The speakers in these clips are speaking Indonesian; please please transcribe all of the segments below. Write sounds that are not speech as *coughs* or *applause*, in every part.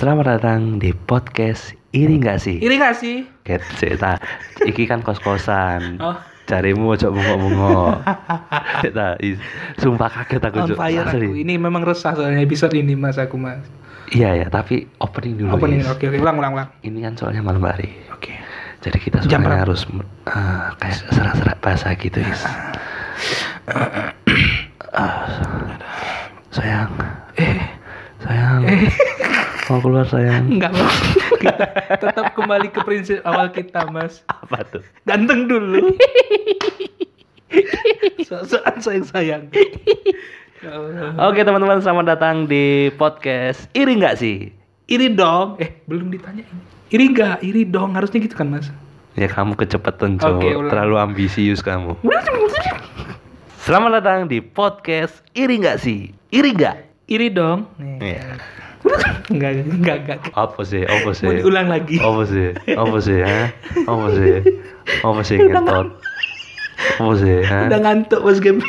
Selamat datang di podcast Iri nggak sih? Iri gak sih? Ket cerita. Iki kan kos-kosan. Oh. Carimu ojo bengok-bengok. Kita *laughs* sumpah kaget aku On fire Asli. aku. Ini memang resah soalnya episode ini mas aku mas. Iya ya, tapi opening dulu. Opening, oke oke ulang ulang ulang. Ini kan soalnya malam hari. Oke. Jadi kita sebenarnya harus eh, kayak serak-serak bahasa gitu, Is. *coughs* Ah, sayang. Eh, sayang. Mau keluar sayang. *laughs* Enggak. Kita tetap kembali ke prinsip awal kita mas. Apa tuh? Ganteng dulu. Soal sayang sayang. Ya. Oke teman-teman selamat datang di podcast Iri nggak sih? Iri dong. Eh belum ditanyain. Iri enggak? Iri dong. Harusnya gitu kan mas. Ya kamu kecepatan. Oke, ulang. Terlalu ambisius kamu. Selamat datang di podcast Iri nggak sih? Iri nggak? Iri dong. Nih. Iya. Enggak enggak enggak. Apa sih? Apa sih? Mau diulang lagi. Apa sih? Apa sih? Ha? Apa sih? Apa sih ngentot? Apa sih? Ha? Udah ngantuk mas game.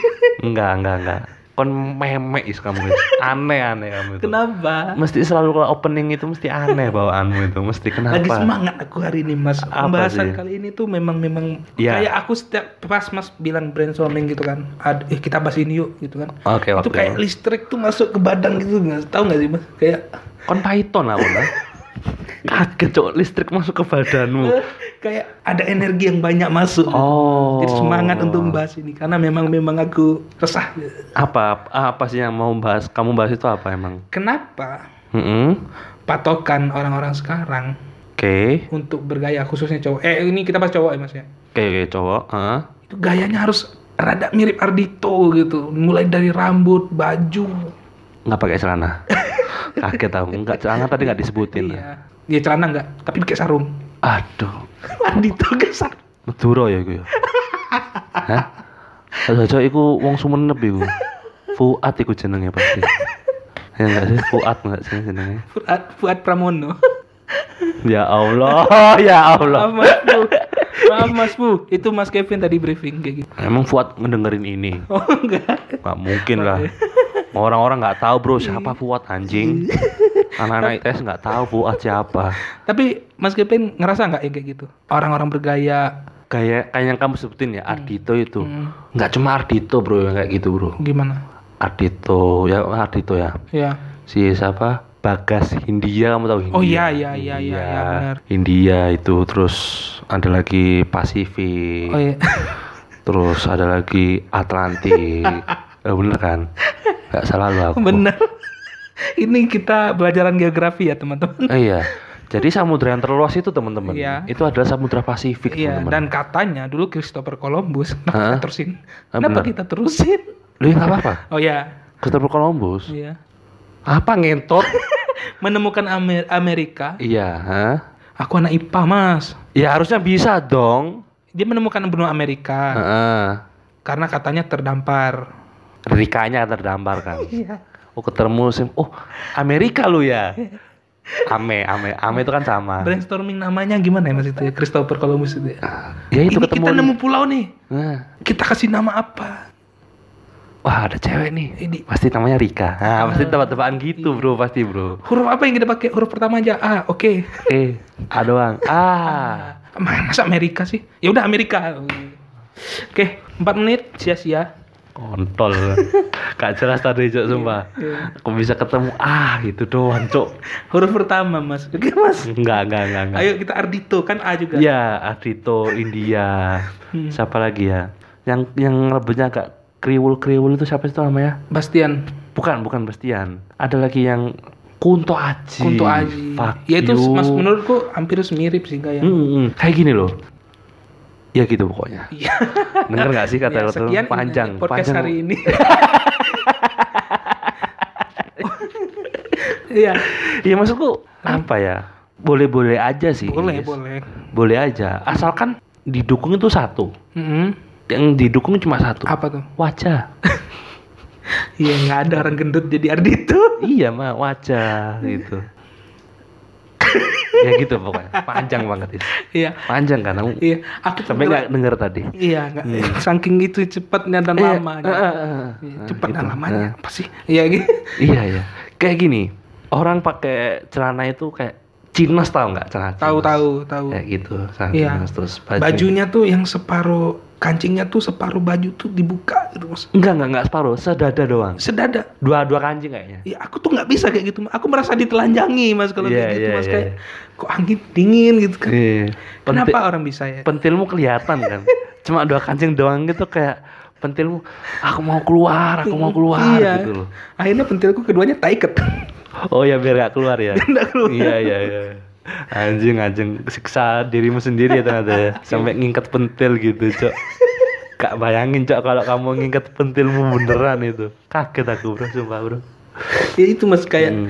Enggak, enggak, enggak. Kon memek is kamu itu. Aneh, aneh kamu itu. Kenapa? Mesti selalu kalau opening itu mesti aneh bawaanmu itu. Mesti kenapa? Lagi semangat aku hari ini mas. Apa Pembahasan sih? kali ini tuh memang memang Iya. kayak aku setiap pas mas bilang brainstorming gitu kan. Ad, eh kita bahas ini yuk gitu kan. Oke, itu waktu kayak listrik tuh masuk ke badan gitu mas. Tahu nggak sih mas? Kayak Kon Python lah. Kaget cok listrik masuk ke badanmu. kayak ada energi yang banyak masuk. Oh. Jadi semangat untuk membahas ini karena memang memang aku resah. Apa apa sih yang mau bahas? Kamu bahas itu apa emang? Kenapa Mm-mm. patokan orang-orang sekarang Oke. untuk bergaya khususnya cowok? Eh ini kita bahas cowok ya mas ya. Oke, oke, cowok. Heeh. itu gayanya harus rada mirip Ardito gitu mulai dari rambut baju Nggak pakai celana. *laughs* Kaget aku. Enggak celana tadi nggak disebutin. iya dia celana enggak tapi pakai sarung Aduh. Ardito pakai sarung Madura ya iku ya. Hah? Aja iku wong Sumenep iku. Fuad iku jenenge pasti. Ya enggak sih Fuad enggak sih jenenge? Fuad, Fuad Pramono Ya Allah, ya Allah. maaf mas bu maaf mas bu itu mas Kevin tadi briefing kayak gitu Emang Fuad ngedengerin ini? oh enggak Nggak mungkin lah. Orang-orang nggak tahu bro siapa Fuad anjing. Anak-anak ITS nggak tahu Fuad siapa. tapi mas Kevin ngerasa nggak yang kayak gitu orang-orang bergaya Kayak kayak yang kamu sebutin ya Ardito itu. Hmm, Nggak cuma Ardito bro yang kayak gitu bro. gimana Ardito ya Ardito ya. ya Si siapa? Bagas Hindia kamu tahu Hindia? Oh, iya, iya, iya, iya, iya, benar. Hindia itu terus ada lagi Pasifik. oh iya Terus ada lagi Atlantik. *laughs* Eh, bener kan? Gak salah lu aku. bener ini kita pelajaran geografi ya teman-teman Eh, iya. Jadi samudra yang terluas itu teman-teman. Iya. Itu adalah samudra Pasifik Iya, teman-teman. dan katanya dulu Christopher Columbus. Kenapa kita terusin? Ah, Kenapa benar. kita terusin? Lu ya nggak apa-apa. Oh ya, Christopher Columbus. iya. Apa ngentot? *laughs* Menemukan Amer- Amerika. iya, hah? Aku anak IPA, Mas. Ya harusnya bisa dong. Dia menemukan benua Amerika Heeh. karena katanya terdampar. Rikanya terdampar kan. *laughs* Iya. Oh ketemu sim. Oh Amerika lu ya. Ame, ame, ame itu kan sama. Brainstorming namanya gimana ya Mas itu ya? Christopher Columbus itu ya. Ya itu Ini ketemu. kita nemu pulau nih. Nah, Kita kasih nama apa? wah ada cewek nih. Ini Pasti namanya Rika. Nah, pasti tebak-tebakan gitu bro, pasti bro. huruf apa yang kita pakai? Huruf pertama aja. Ah, oke. Eh, A doang. Ah. Masa Amerika sih? Ya udah Amerika. Oke, 4 menit sia-sia. Kontol. *laughs* Gak jelas tadi cok sumpah. Aku bisa ketemu ah gitu doang cok. Huruf pertama, Mas. Oke, Mas. Enggak, enggak, enggak, enggak. Ayo kita Ardito kan A juga. Ya, Ardito, India. Hmm. Siapa lagi ya? Yang yang rambutnya agak kriwul-kriwul itu siapa itu namanya? Bastian, Bukan, bukan Bastian. Ada lagi yang Kunto Aji. Kunto Aji. Fuck Ya itu you. mas menurutku hampir mirip sih kayak. Hmm, hmm. Kayak gini loh. Ya gitu pokoknya. Iya. Denger gak sih kata Ya, lo sekian ini panjang, podcast panjang. hari ini. *laughs* Iya. Iya maksudku apa ya? Boleh-boleh aja sih. boleh, Is. boleh. Boleh aja. Asalkan didukung itu satu. Mm-mm. Yang didukung cuma satu. Apa tuh? Wajah. *laughs* Iya nggak ada orang gendut jadi Ardito. iya mah wajah gitu. *laughs* ya gitu pokoknya. Panjang banget itu. Iya. Panjang kan? Aku Iya. Aku sampai nggak- denger tadi. Iya nggak. Saking itu cepatnya dan Iya, lamanya. eh, cepat dan gitu. lamanya Eh. apa sih? Iya gitu. Iya iya. Kayak gini. orang pakai celana itu kayak chinos tahu nggak celana Tahu tahu tahu. kayak gitu celana Iya. terus baju. Bajunya tuh yang separuh kancingnya tuh separuh baju tuh dibuka gitu mas. enggak enggak enggak separuh sedada doang Sedada. dua dua kancing kayaknya Ya aku tuh nggak bisa kayak gitu. Mas. Aku merasa ditelanjangi mas kalau Iya, kayak gitu iya, mas iya. kayak kok angin dingin gitu kan. Iya. Kenapa orang bisa ya? pentilmu kelihatan kan *laughs* cuma dua kancing doang gitu kayak pentilmu aku mau keluar aku mau keluar iya. gitu loh Akhirnya pentilku keduanya taiket. oh ya biar gak keluar ya *laughs* Nggak keluar. iya iya iya anjing anjing siksa dirimu sendiri ya ternyata ya *laughs* sampai ngingkat pentil gitu cok gak bayangin cok kalau kamu ngingkat pentilmu beneran itu kaget aku bro sumpah bro ya itu mas kayak Hmm.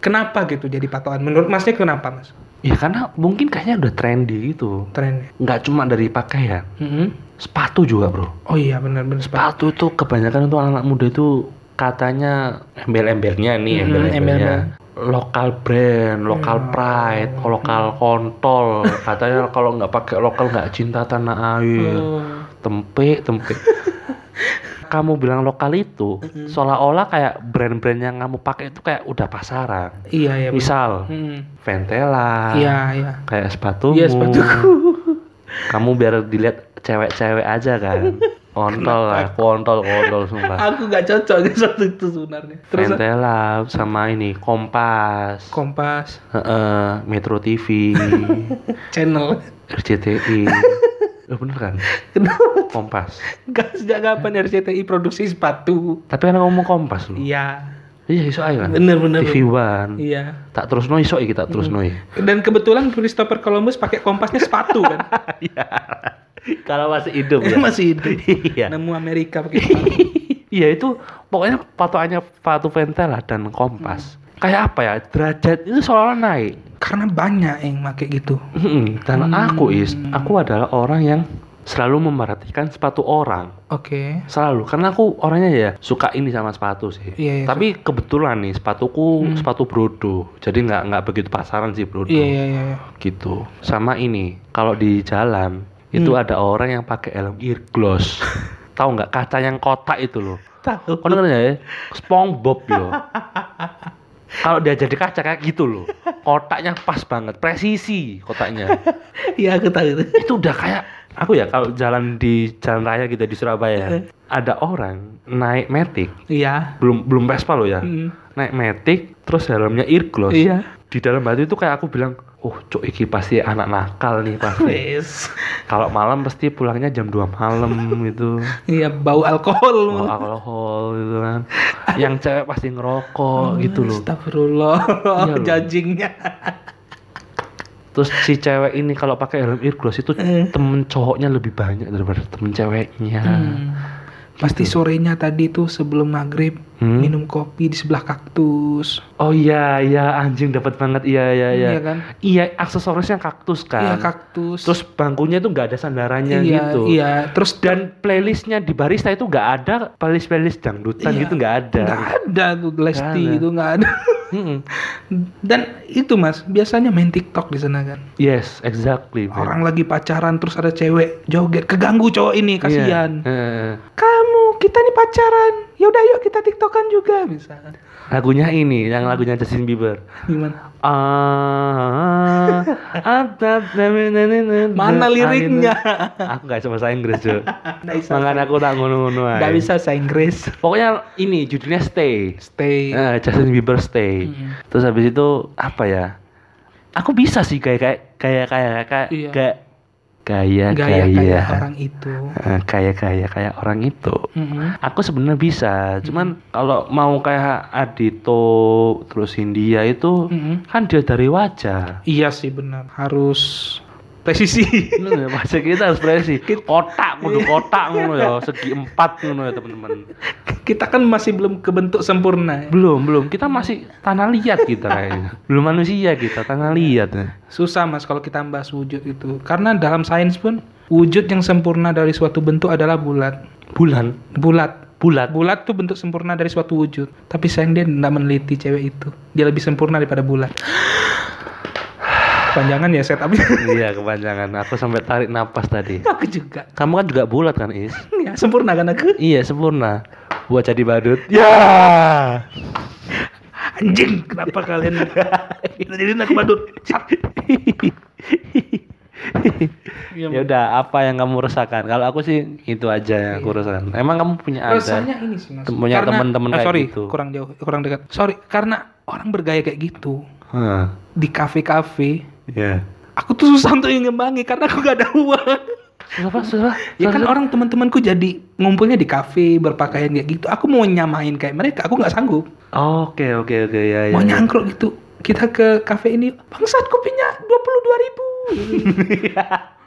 kenapa gitu jadi patokan? Menurut masnya kenapa mas? ya karena mungkin kayaknya udah trendy gitu Trennya. nggak cuma dari pakaian Mhm. sepatu juga bro Oh iya benar-benar sepatu. sepatu itu kebanyakan untuk anak muda itu katanya embel-embelnya nih Mhm, embel-embelnya lokal brand, lokal pride, lokal kontol. Katanya kalau nggak pakai lokal nggak cinta tanah air. Tempe, tempe. *laughs* kamu bilang lokal itu seolah-olah kayak brand-brand yang kamu pakai itu kayak udah pasaran. Iya iya. benar. Misal Mhm. Ventela, Iya iya. kayak sepatumu. Iya sepatuku. Kamu biar dilihat cewek-cewek aja kan. *laughs* Kontol lah, kontol, kontol sumpah. *laughs* Aku gak cocok di *laughs* satu itu sebenarnya. Terus Ventela sama ini Kompas, Kompas Heeh, Metro TV, *laughs* channel. RCTI. Loh bener kan? Kenapa? Kompas. Gak sejak kapan RCTI produksi sepatu? Tapi kan ngomong Kompas loh. Iya. Iya iso aja kan. Bener bener. TV One. Iya. Tak terus no iso iki tak terus no Dan kebetulan Christopher Columbus pakai kompasnya sepatu kan. *laughs* Kalau masih hidup *laughs* ya. Masih hidup. Iya. Nemu Amerika pakai sepatu. *laughs* Iya itu pokoknya patokannya sepatu Ventela dan Kompas. Kayak apa ya? Derajat itu seolah naik. Karena banyak yang pakai gitu. Mm-mm. Dan aku is, aku adalah orang yang selalu memperhatikan sepatu orang. Oke. Selalu, karena aku orangnya ya suka ini sama sepatu sih. Iya, iya, Tapi kebetulan nih sepatuku sepatu brodo, jadi nggak nggak begitu pasaran sih brodo. Iya iya iya. iya. Gitu. Sama ini, kalau di jalan itu Hmm. ada orang yang pakai helm ear gloss. *laughs* Tahu nggak kaca yang kotak itu loh? Tahu. Kau denger ya? SpongeBob yo. *laughs* Kalau dia jadi kaca kayak gitu loh, kotaknya pas banget, presisi kotaknya. *laughs* Iya aku tahu itu. itu udah kayak aku ya kalau jalan di jalan raya gitu di Surabaya ada orang naik metik Iya. belum belum Vespa loh ya Hmm. naik metik terus helmnya ear gloss Iya. di dalam hati itu kayak aku bilang oh cok iki pasti anak nakal nih pasti kalau malam pasti pulangnya jam 2 malam *laughs* gitu Iya bau alkohol. bawa alkohol gitu kan yang cewek pasti ngerokok gitu loh Astagfirullah. Iya loh. Jajingnya. Terus si cewek ini kalau pakai helm ear gloss itu Eh. temen cowoknya lebih banyak daripada temen ceweknya Hmm. Pasti sorenya tadi tuh sebelum maghrib Hmm. minum kopi di sebelah kaktus. Oh iya iya anjing dapat banget iya iya iya. Iya kan? Iya aksesorisnya kaktus kan. Iya kaktus. Terus bangkunya itu nggak ada sandarannya iya, gitu. Iya. Terus Dan playlistnya di barista itu nggak ada playlist playlist dangdutan Iya. gitu nggak ada. nggak ada tuh Lesti itu nggak ada. Mm-mm. Dan itu mas biasanya main TikTok di sana kan. Yes exactly. man. Orang lagi pacaran terus ada cewek joget keganggu cowok ini Iya. kasihan. Heeh. Kamu kita nih pacaran. Ya udah yuk kita TikTokan juga misalnya. Lagunya ini yang lagunya Justin Bieber. Gimana? Ah, Mana liriknya? Aku nggak bisa bahasa Inggris cuy. Bisa. Makanya aku tak ngono-ngono aja. Nggak bisa bahasa Inggris. Pokoknya ini judulnya Stay. Stay. Eh, Justin Bieber Stay. Mm. Terus habis itu apa ya? Aku bisa sih kayak kayak kayak kayak kayak Iya. Kayak gaya Gaya gaya kayak orang itu. Eh, kayak kayak kayak orang itu. Mm-mm. Aku sebenarnya bisa, cuman kalau mau kayak Adito terus India itu Mm-mm. kan dia dari wajah. Iya sih benar. Harus presisi. Bener ya, kita harus presisi. Kotak, kudu kotak ngono ya, segi empat ngono ya teman-teman. kita kan masih belum kebentuk sempurna. ya. Belum, belum. Kita masih tanah liat kita kayaknya. Belum manusia kita, tanah liat. ya. Susah mas kalau kita bahas wujud itu. Karena dalam sains pun wujud yang sempurna dari suatu bentuk adalah bulat. Bulan, Bulat. bulat. Bulat tuh bentuk sempurna dari suatu wujud. Tapi sayang dia tidak meneliti cewek itu. Dia lebih sempurna daripada bulat. *gasps* Kepanjangan ya setupnya. iya, kepanjangan. Aku sampai tarik napas tadi. *laughs* aku juga. Kamu kan juga bulat kan, Is? *laughs* Ya sempurna kan aku. Iya, sempurna. Buat jadi badut. Ya. Anjing, kenapa kalian jadi anak badut? Iya, ya udah apa yang kamu rasakan kalau aku sih itu aja yang aku rasakan emang kamu punya ada Rasanya ini sih mas. Punya teman-teman eh, kayak sorry, gitu. kurang jauh, kurang dekat. Sorry, karena orang bergaya kayak gitu Hah, di kafe-kafe, ya aku tuh susah untuk ngembangi karena aku gak ada uang. susah susah Ya kan orang teman-temanku jadi ngumpulnya di kafe berpakaian kayak gitu. Aku mau nyamain kayak mereka, aku nggak sanggup. oke oke oke ya ya mau ya. nyangkruk gitu. Kita ke kafe ini, bangsat kopinya dua puluh dua ribu. *laughs*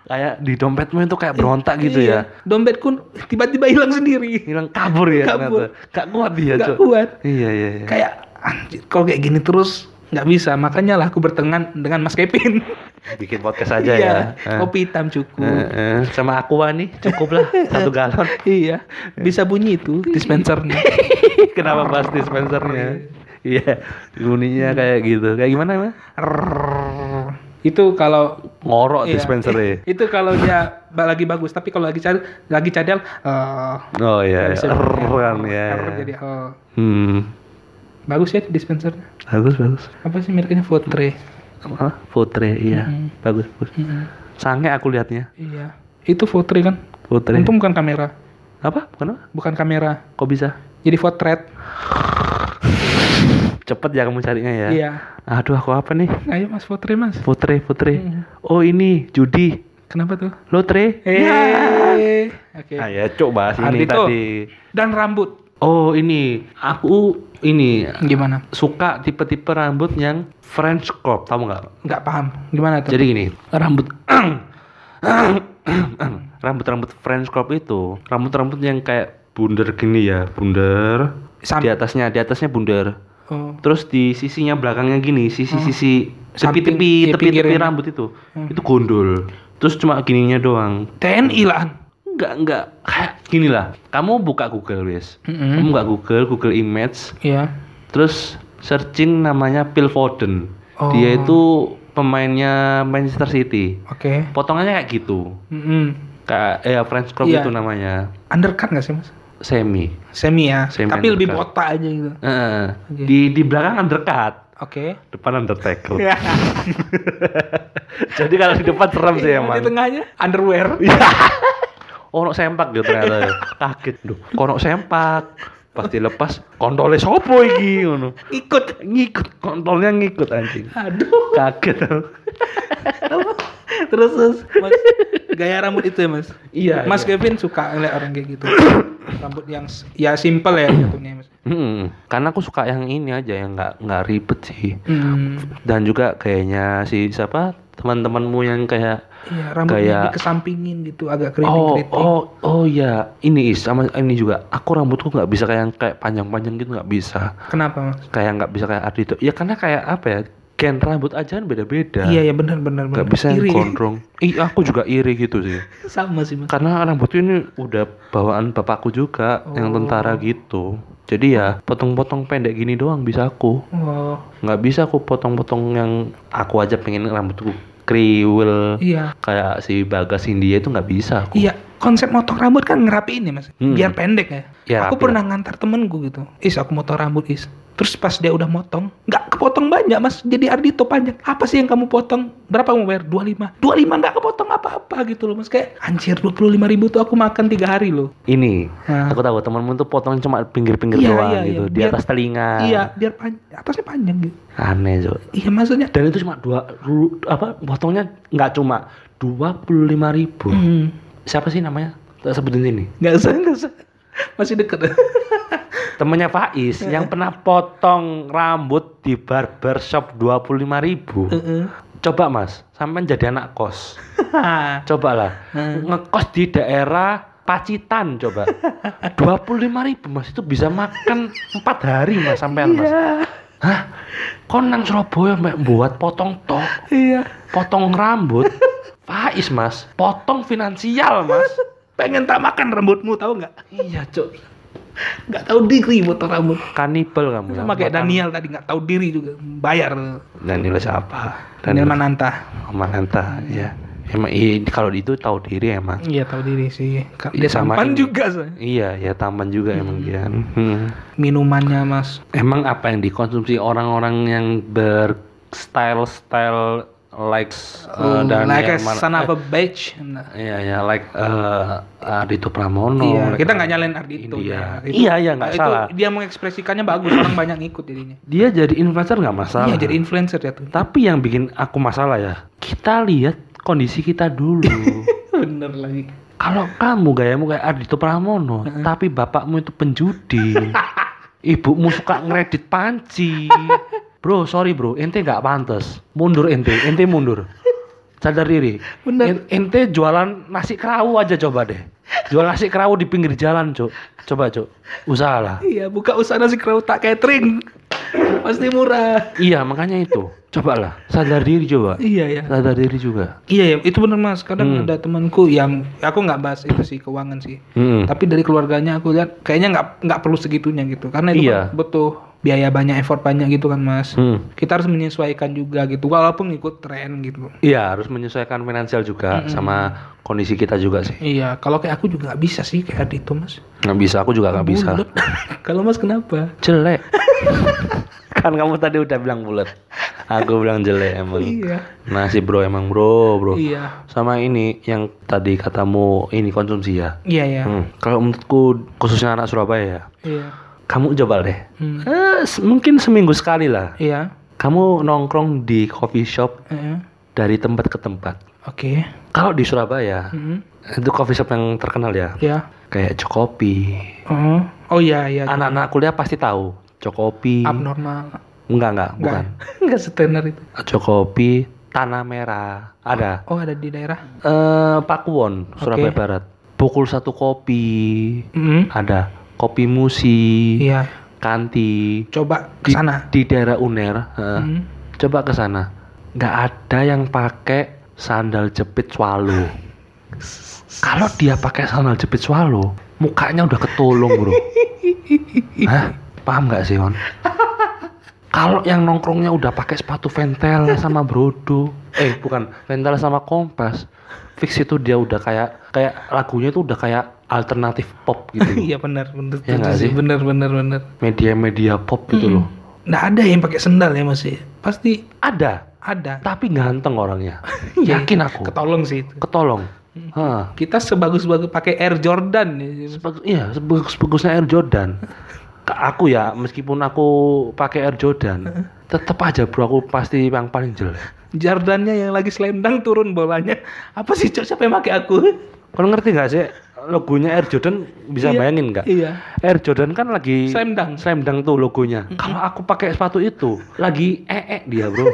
kayak di dompetmu itu kayak berontak gitu Iya. ya Dompetku tiba-tiba hilang sendiri. hilang kabur ya Kabur. ternyata gak kuat dia Gak kuat. iya iya iya Kayak anjir, kalau kayak gini terus nggak bisa. Makanya lah aku bertengah dengan Mas Kevin. *laughs* bikin podcast aja Iya, ya. Kopi hitam cukup. Eh, eh, sama aqua nih cukup lah *laughs* satu galon iya, bisa bunyi itu *laughs* dispensernya. kenapa bahas dispensernya iya bunyinya kayak gitu kayak gimana mah Rrrr. itu kalau ngorok iya, dispensernya itu kalau dia lagi bagus, tapi kalau lagi cadel, lagi cadel eh, oh iya bisa iya. Rrrr kan ya Rrrr jadi eh, hmm bagus ya dispensernya. bagus bagus Apa sih mereknya Votre? apa Putre iya Mm-mm. bagus bagus Mm-mm. sange aku lihatnya Iya, itu Votre kan? Putre Untung bukan kamera, apa bukan apa bukan kamera. kok bisa Jadi potret. cepet ya kamu carinya ya Iya. aduh aku apa nih Ayo Mas Votre Mas. Putre Putre Mm. oh ini judi Kenapa tuh? lotre Eh. Oke. ah ya cok bahas ini Ardito. tadi Dan rambut. Oh ini aku ini Gimana? suka tipe-tipe rambut yang French crop tahu nggak Nggak paham. Gimana tuh? jadi gini rambut *coughs* rambut-rambut French crop itu rambut-rambut yang kayak bundar gini ya bundar Sam- di atasnya di atasnya bundar Oh. terus di sisinya belakangnya gini sisi-sisi Samping- tepi-tepi iya, tepi-tepi rambut itu Hmm. itu gondol terus cuma gininya doang TNI lah. Enggak enggak kayak gini lah kamu buka Google wes Mm-mm. kamu buka Google Google Image Iya. terus searching namanya Phil Foden Oh. dia itu pemainnya Manchester City Oke. potongannya kayak gitu Mm-mm. kayak eh French crop Iya. itu namanya Undercut nggak sih mas? semi Semi ya. Semi Tapi lebih undercut. botak aja gitu. Eh, Oke. di di belakang undercut Oke. depan undertaker *laughs* jadi kalau di depan serem sih Yang emang Di tengahnya underwear. *laughs* ono sempak gitu ternyata *laughs* kaget duh kono sempak pas dilepas *laughs* kontolnya sopo iki ngono Ikut. ngikut kontolnya ngikut anjing Aduh. kaget terus terus. Mas, gaya rambut itu ya mas. iya Mas iya. Kevin suka ngeliat orang kayak gitu. *coughs* rambut yang ya simple ya jatuhnya mas. Hmm, karena aku suka yang ini aja yang nggak nggak ribet sih Hmm. dan juga kayaknya si siapa teman-temanmu yang kayak Iya rambutnya Kayak- dikesampingin gitu agak oh keriting-keriting. oh oh ya ini is sama ini juga aku rambutku nggak bisa kayak yang kayak panjang-panjang gitu nggak bisa Kenapa mas? kayak nggak bisa kayak Ardito ya karena kayak apa ya gen rambut aja kan beda-beda Iya ya benar benar benar. nggak bisa yang Iri. gondrong ih aku juga iri gitu sih *laughs* Sama sih mas. karena rambutku ini udah bawaan bapakku juga yang Oh. tentara gitu jadi ya potong-potong pendek gini doang bisa aku Oh nggak bisa aku potong-potong yang aku aja pengen rambutku kriwil iya. kayak si Bagas India itu nggak bisa aku Iya, konsep motong rambut kan ngerapiin ya mas, Hmm. biar pendek ya. Ya, aku rapi pernah ngantar temenku gitu, is aku motong rambut is. Terus pas dia udah motong, nggak kepotong banyak mas, jadi Ardito panjang. Apa sih yang kamu potong? Berapa kamu bayar? 25 25 nggak kepotong apa-apa gitu loh mas. Kayak anjir 25 ribu tuh aku makan tiga hari loh. ini Nah. aku tahu temanmu tuh potong cuma pinggir-pinggir Iya, doang iya, gitu iya. di Biar- atas telinga Iya, biar panjang, atasnya panjang gitu. aneh Cok. Iya maksudnya. dan itu cuma dua apa potongnya nggak cuma dua puluh lima ribu Hmm, siapa sih namanya tak sebutin ini nggak usah nggak usah. Masih deket. temennya Faiz yang pernah potong rambut di barber shop dua puluh lima ribu. Coba mas sampai jadi anak kos. *laughs* Cobalah ngekos di daerah Pacitan coba. dua puluh lima ribu mas itu bisa makan empat hari mas sampai mas. Iya. hah? Kok nang Surabaya mbak buat potong tok? Iya. potong rambut? *laughs* Faiz mas potong finansial mas Pengen tak makan rambutmu tahu nggak? iya cok Nggak tahu diri potong rambut. kanibal kamu. Sama kayak Daniel tadi nggak tahu diri juga bayar. Daniel siapa Daniel Mananta. Mananta ya Emang iya, kalau itu tahu diri emang. Iya tahu diri sih. Iya, Dia sama tampan ini. juga Say. Iya, ya tampan juga emang dia. Hmm. minumannya mas. Emang apa yang dikonsumsi orang-orang yang berstyle-style like uh, Oh, dan like yang son of a bitch. Nah. Iya ya like uh, Ardito Pramono. Iya, kita nggak nyalain Ardito. India. ya. Iya, iya, nggak itu salah. Dia mengekspresikannya bagus, orang banyak ngikut jadinya. Dia jadi influencer nggak masalah. Iya, jadi influencer ya tuh. Tapi yang bikin aku masalah ya, kita lihat kondisi kita dulu. *laughs* Bener lagi. Kalau kamu gayamu kayak Ardito Pramono, tapi bapakmu itu penjudi, *laughs* ibumu suka ngeredit panci. Bro, sorry bro, ente nggak pantas. Mundur ente, ente mundur. Sadar diri. Bener. En- Ente jualan nasi kerawu aja coba deh. Jual nasi kerawu di pinggir jalan, Cuk. Coba, Cuk. Usahalah. Iya, buka usaha nasi kerau tak catering. Pasti murah. Iya, makanya itu. Cobalah, sadar diri coba. Iya ya. Sadar diri juga. Iya ya, itu bener mas. Kadang Hmm. ada temanku yang aku nggak bahas itu sih keuangan sih. Hmm. Tapi dari keluarganya aku lihat kayaknya nggak nggak perlu segitunya gitu. Karena itu Iya. kan butuh biaya banyak, effort banyak gitu kan mas. Hmm. Kita harus menyesuaikan juga gitu. Walaupun ikut tren gitu. Iya, harus menyesuaikan finansial juga sama kondisi kita juga sih. Iya, kalau kayak aku juga nggak bisa sih kayak itu mas. Nggak bisa, aku juga nggak bisa. *laughs* Kalau mas kenapa? Jelek. *laughs* kan kamu tadi udah bilang bulat. Aku bilang jelek emang. Iya. Nasi bro emang bro, bro. Iya. Sama ini yang tadi katamu ini konsumsi ya. Iya ya. Hmm. Kalau menurutku khususnya anak Surabaya ya, Iya. Kamu coba deh. Hmm. Eh, mungkin seminggu sekali lah. Iya. Kamu nongkrong di coffee shop Iya. dari tempat ke tempat. Oke. Kalau di Surabaya, Hmm. itu coffee shop yang terkenal ya. Iya. Kayak Cokopi. Oh. Oh iya iya. Anak-anak kuliah pasti tahu. Cokopi. Abnormal. Enggak, enggak, bukan. Enggak. *laughs* Enggak setenar itu. Cokopi, Tanah Merah. Ada. Oh ada di daerah. Eh, Pakuwon, Surabaya Oke. Barat. Pukul satu kopi. Hmm. Ada. Kopi Musi. Iya. Kanti. Coba ke Di, sana. di daerah Uner. eh, Hmm. Coba ke sana. Nggak ada yang pakai sandal jepit swallow. Kalau dia pakai sandal jepit swallow, mukanya udah ketolong, Bro. *laughs* Hah? Paham nggak sih, On? Kalau yang nongkrongnya udah pakai sepatu Ventel sama Brodo, eh bukan Ventel sama Kompas, fix itu dia udah kayak kayak lagunya itu udah kayak alternatif pop gitu. *laughs* Iya benar benar Ya sih sih? benar benar benar. media-media pop gitu loh. Nggak ada yang pakai sendal ya mas ya? Pasti Ada, ada. tapi ganteng orangnya. *laughs* Iya. Yakin aku. Ketolong sih itu. Ketolong. Hah. Kita sebagus-bagus pakai Air Jordan ya. Sebagus, iya, sebagus-bagusnya Air Jordan. Aku ya, meskipun aku pakai Air Jordan, tetap aja bro aku pasti yang paling jelek. Jordannya yang lagi selendang turun bolanya. Apa sih cok siapa yang pakai aku? Kau ngerti nggak sih logonya Air Jordan bisa Iya. bayangin nggak? Iya. Air Jordan kan lagi Slam dunk. slam dunk tuh logonya. Kalau aku pakai sepatu itu, lagi ee dia bro,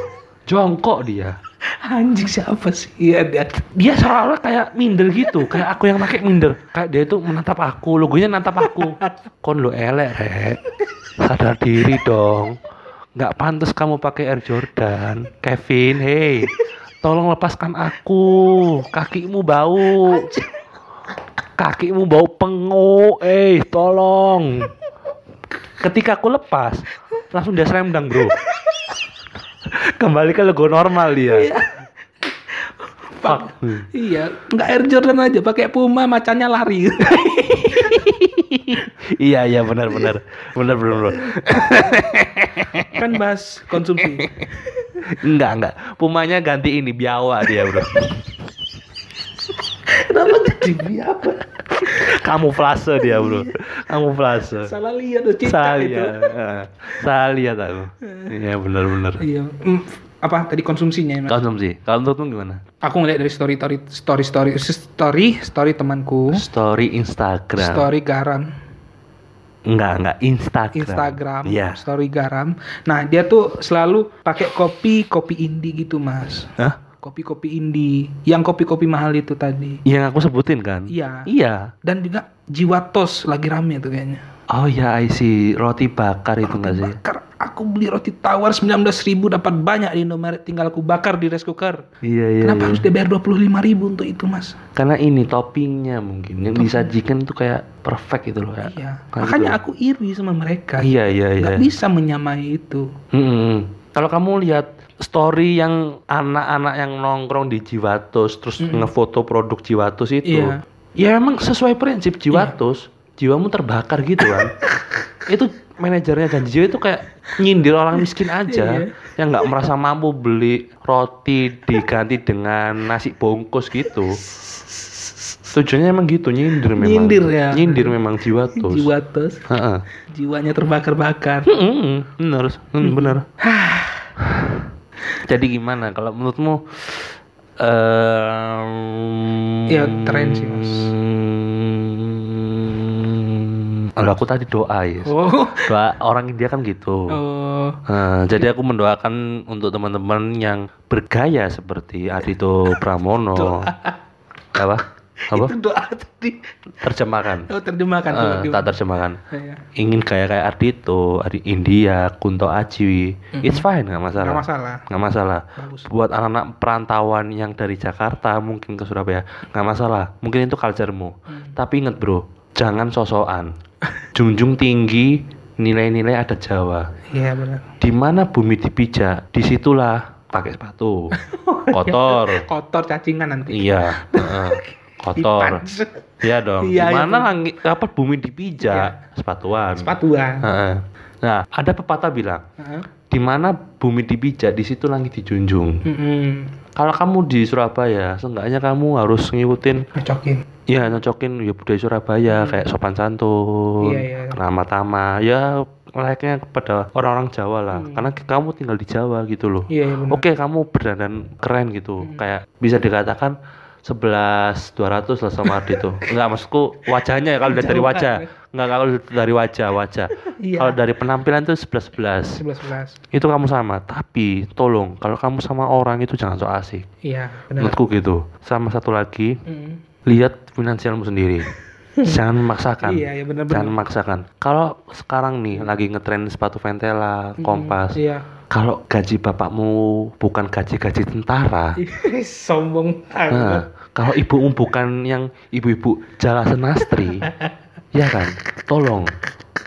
jongkok dia. Anjing siapa sih? Iya dia. Dia seolah kayak minder gitu, kayak aku yang pakai minder. Kayak dia itu menatap aku, logonya natap aku. Kon lo elek, rek. Sadar diri dong. Nggak pantas kamu pakai Air Jordan. Kevin, hey. Tolong lepaskan aku. Kakimu bau. Kakimu bau pengu. Eh, tolong. Ketika aku lepas, langsung dia dunk, bro. Kembali ke logo normal dia. Fuck. Iya, nggak Air Jordan aja, pakai Puma macannya lari. *laughs* iya iya benar benar benar benar benar. kan bahas konsumsi. enggak enggak pumanya ganti ini biawa dia bro Kenapa jadi apa? Kamuflase dia bro kamuflase Salah lihat tuh cicak salah itu. lihat Eh, salah lihat aku iya benar benar Iya. Mm, apa tadi konsumsinya ya, Mas? konsumsi kalau menurutmu gimana Aku ngeliat dari story story story story story story temanku. story Instagram Story garam. enggak enggak Instagram Instagram, iya story garam. Nah, dia tuh selalu pakai kopi kopi indie gitu, Mas. Hah? Kopi-kopi indie, yang kopi-kopi mahal itu tadi. yang aku sebutin kan Iya. iya Dan juga jiwa tos lagi rame tuh kayaknya. oh ya I see roti bakar itu enggak sih Bakar, aku beli roti tawar 19.000 ribu dapat banyak di Indomaret tinggal aku bakar di rice cooker. iya iya Kenapa iya. harus dia bayar 25 ribu untuk itu, Mas? karena ini toppingnya mungkin yang disajikan tuh kayak perfect gitu loh ya Iya. Kayak Makanya gitu. aku iri sama mereka. iya iya iya Nggak bisa menyamai itu. Hmm. Kalau kamu lihat story yang anak-anak yang nongkrong di Jiwatus terus ngefoto produk Jiwatus itu. Iya. Ya emang sesuai prinsip Jiwatus, jiwamu terbakar gitu kan. *laughs* itu manajernya dan jiwa itu kayak nyindir orang miskin aja Iya. yang nggak merasa mampu beli roti diganti dengan nasi bungkus gitu. Tujuannya emang gitu nyindir memang. Nyindir ya. Nyindir memang Jiwatus. Jiwa tos, Heeh. jiwanya terbakar-bakar. Mm, bener, mm, bener. *sighs* Jadi gimana kalau menurutmu? em, Ya, tren sih, Mas. Kalau aku tadi doa ya. Oh. Doa orang India kan gitu. Oh. Nah, jadi aku mendoakan untuk teman-teman yang bergaya seperti Adito *laughs* Pramono. Apa? Apa? Itu doa tadi. Terjemahkan. Oh, terjemahkan. Eh, tak terjemahkan. Iya. Ingin kayak kayak Ardito, Adi India, Kunto Aji, it's fine nggak masalah. Nggak masalah. Nggak masalah. Bagus. Buat anak-anak perantauan yang dari Jakarta mungkin ke Surabaya nggak masalah. Mungkin itu culturemu. Hmm. Tapi inget bro, jangan sosokan. *laughs* Junjung tinggi nilai-nilai ada Jawa. Iya benar. Di mana bumi dipijak, di situlah pakai sepatu. *laughs* Kotor. Kotor cacingan nanti. iya. *laughs* heeh. Kotor. Iya dong. Iya, Di mana iya. langit apa bumi dipijak? Sepatuan. Sepatuan. Heeh. Nah, ada pepatah bilang, Heeh. di mana bumi dipijak, di situ langit dijunjung. Mm-mm. Kalau kamu di Surabaya, seenggaknya kamu harus ngikutin Ngecokin. ya nyocokin ya budaya Surabaya kayak sopan santun, Hmm. Iya, iya. ramah tamah, ya layaknya kepada orang-orang Jawa lah. Karena kamu tinggal di Jawa gitu loh. Hmm. Iya, iya benar. Oke, kamu berdandan keren gitu. Kayak bisa dikatakan 11 200 lah sama Ardito. *laughs* Enggak maksudku wajahnya ya kalau dari wajah. banget. Enggak kalau dari wajah, wajah. Iya. Kalau dari penampilan tuh 11 11. 11 11. Itu kamu sama, tapi tolong kalau kamu sama orang itu jangan so asik. Iya, benar. Menurutku gitu. Sama satu lagi, Mm. lihat finansialmu sendiri. *laughs* jangan memaksakan. Iya, iya benar Jangan benar. memaksakan. Kalau sekarang nih lagi ngetren sepatu Ventela, Kompas. Iya. Kalau gaji bapakmu bukan gaji-gaji tentara, Sombong Nah, banget. kalau ibumu bukan yang ibu-ibu jala senastri, ya kan? Tolong,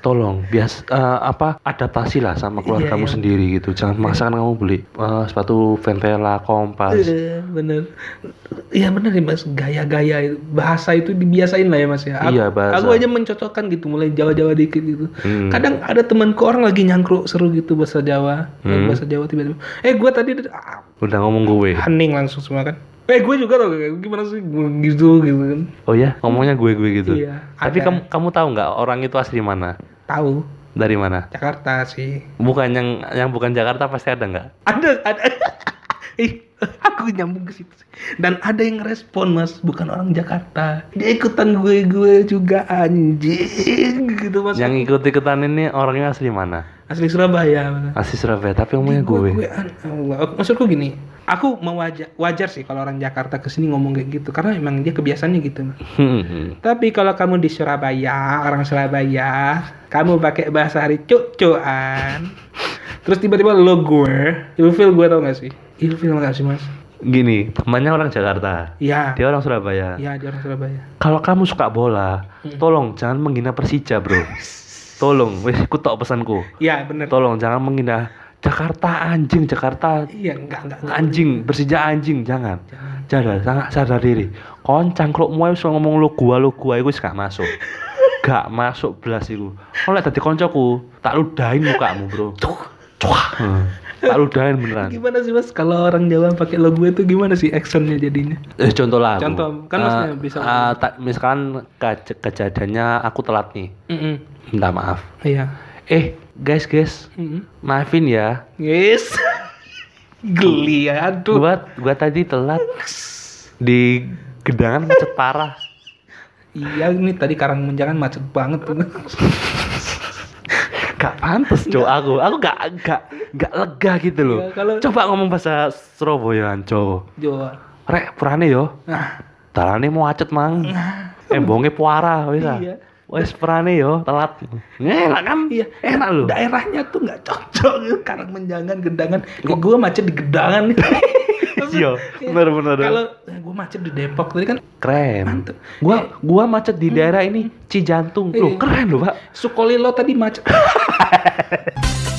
tolong, bias eh, apa adaptasi lah sama keluargamu iya. sendiri gitu. Jangan memaksakan kamu beli eh, sepatu Ventela, Kompas. Iya, bener. Iya bener ya mas, gaya-gaya bahasa itu dibiasain lah ya mas ya. Aku, Iya, bahasa. Aku aja mencocokkan gitu, mulai Jawa-Jawa dikit gitu. Hmm. Kadang ada temanku orang lagi nyangkruk seru gitu bahasa Jawa, Hmm. bahasa Jawa tiba-tiba. Eh gue tadi ah, Udah ngomong gue. hening langsung semua kan. Eh gue juga tau gimana sih Gua gitu gitu kan. Oh ya, ngomongnya gue-gue gitu. Iya, Tapi ada. kamu kamu tahu nggak orang itu asli mana? Tahu Dari mana? Jakarta sih. Bukan yang yang bukan Jakarta pasti ada nggak? Ada ada. *laughs* Ih, aku nyambung ke situ. sih. Dan ada yang respon mas, bukan orang Jakarta. Dia ikutan gue gue juga anjing *laughs* gitu mas. Yang ikut-ikutan ini orangnya asli mana? Asli Surabaya. Asli Surabaya, tapi ngomongnya Gue, gue. gue Allah. Maksudku gini, aku mau wajar, wajar sih kalau orang Jakarta ke sini ngomong kayak gitu, karena emang dia kebiasaannya gitu. Hmm. Tapi kalau kamu di Surabaya, orang Surabaya, kamu pakai bahasa hari cuk-cuan, terus tiba-tiba lo gue, ilfil gue tau gak sih? Ilfil gak sih mas? Gini, temannya orang Jakarta. Iya, Dia orang Surabaya. iya dia orang Surabaya. Kalau kamu suka bola, Hmm. tolong jangan menghina Persija, Bro. *laughs* Tolong, wes ikut tok pesanku. Iya bener. Tolong jangan menghina Jakarta anjing, Jakarta Iya enggak enggak. enggak. anjing, Persija anjing, jangan. Jangan. Sangat sadar diri. Kon cangkrukmu wis ngomong lu gua lu gua iku wis gak masuk. *laughs* gak masuk belas iku. Kon lek dadi koncoku, tak ludahin mukamu, Bro. Cuak. Hmm. Tak ludahin beneran. Gimana sih mas kalau orang Jawa pakai lo gue itu gimana sih actionnya jadinya? Eh, contoh lah. Contoh, kan Eh, maksudnya bisa- eh, tak- misalkan kej- kejadiannya aku telat nih. Mm Minta maaf. Iya. Eh, guys, guys, Mm maafin ya. Yes. *laughs* Geli ya, aduh. Gua gua tadi telat di gedangan macet parah. Iya ini tadi karang menjangan macet banget tuh. *laughs* Gak pantes cowok aku. Aku gak gak gak lega gitu loh. Iya, kalau- Coba ngomong bahasa Surabaya cowok. Jawa. Rek, purane yo. Nah, Dalane mau macet mang. Embonge puara wis ah. Iya. Wis purane yo, telat. Enak kan? iya. Enak loh. Daerahnya tuh nggak cocok. *laughs* Karang menjangan, gedangan. Kayak gue macet di gedangan. *laughs* Iya, bener-bener. Kalau eh, gue macet di Depok tadi kan Keren. Mantep. Gua gua macet di daerah ini Cijantung. Loh, Iya. keren loh, Pak. Sukolilo tadi macet. *laughs*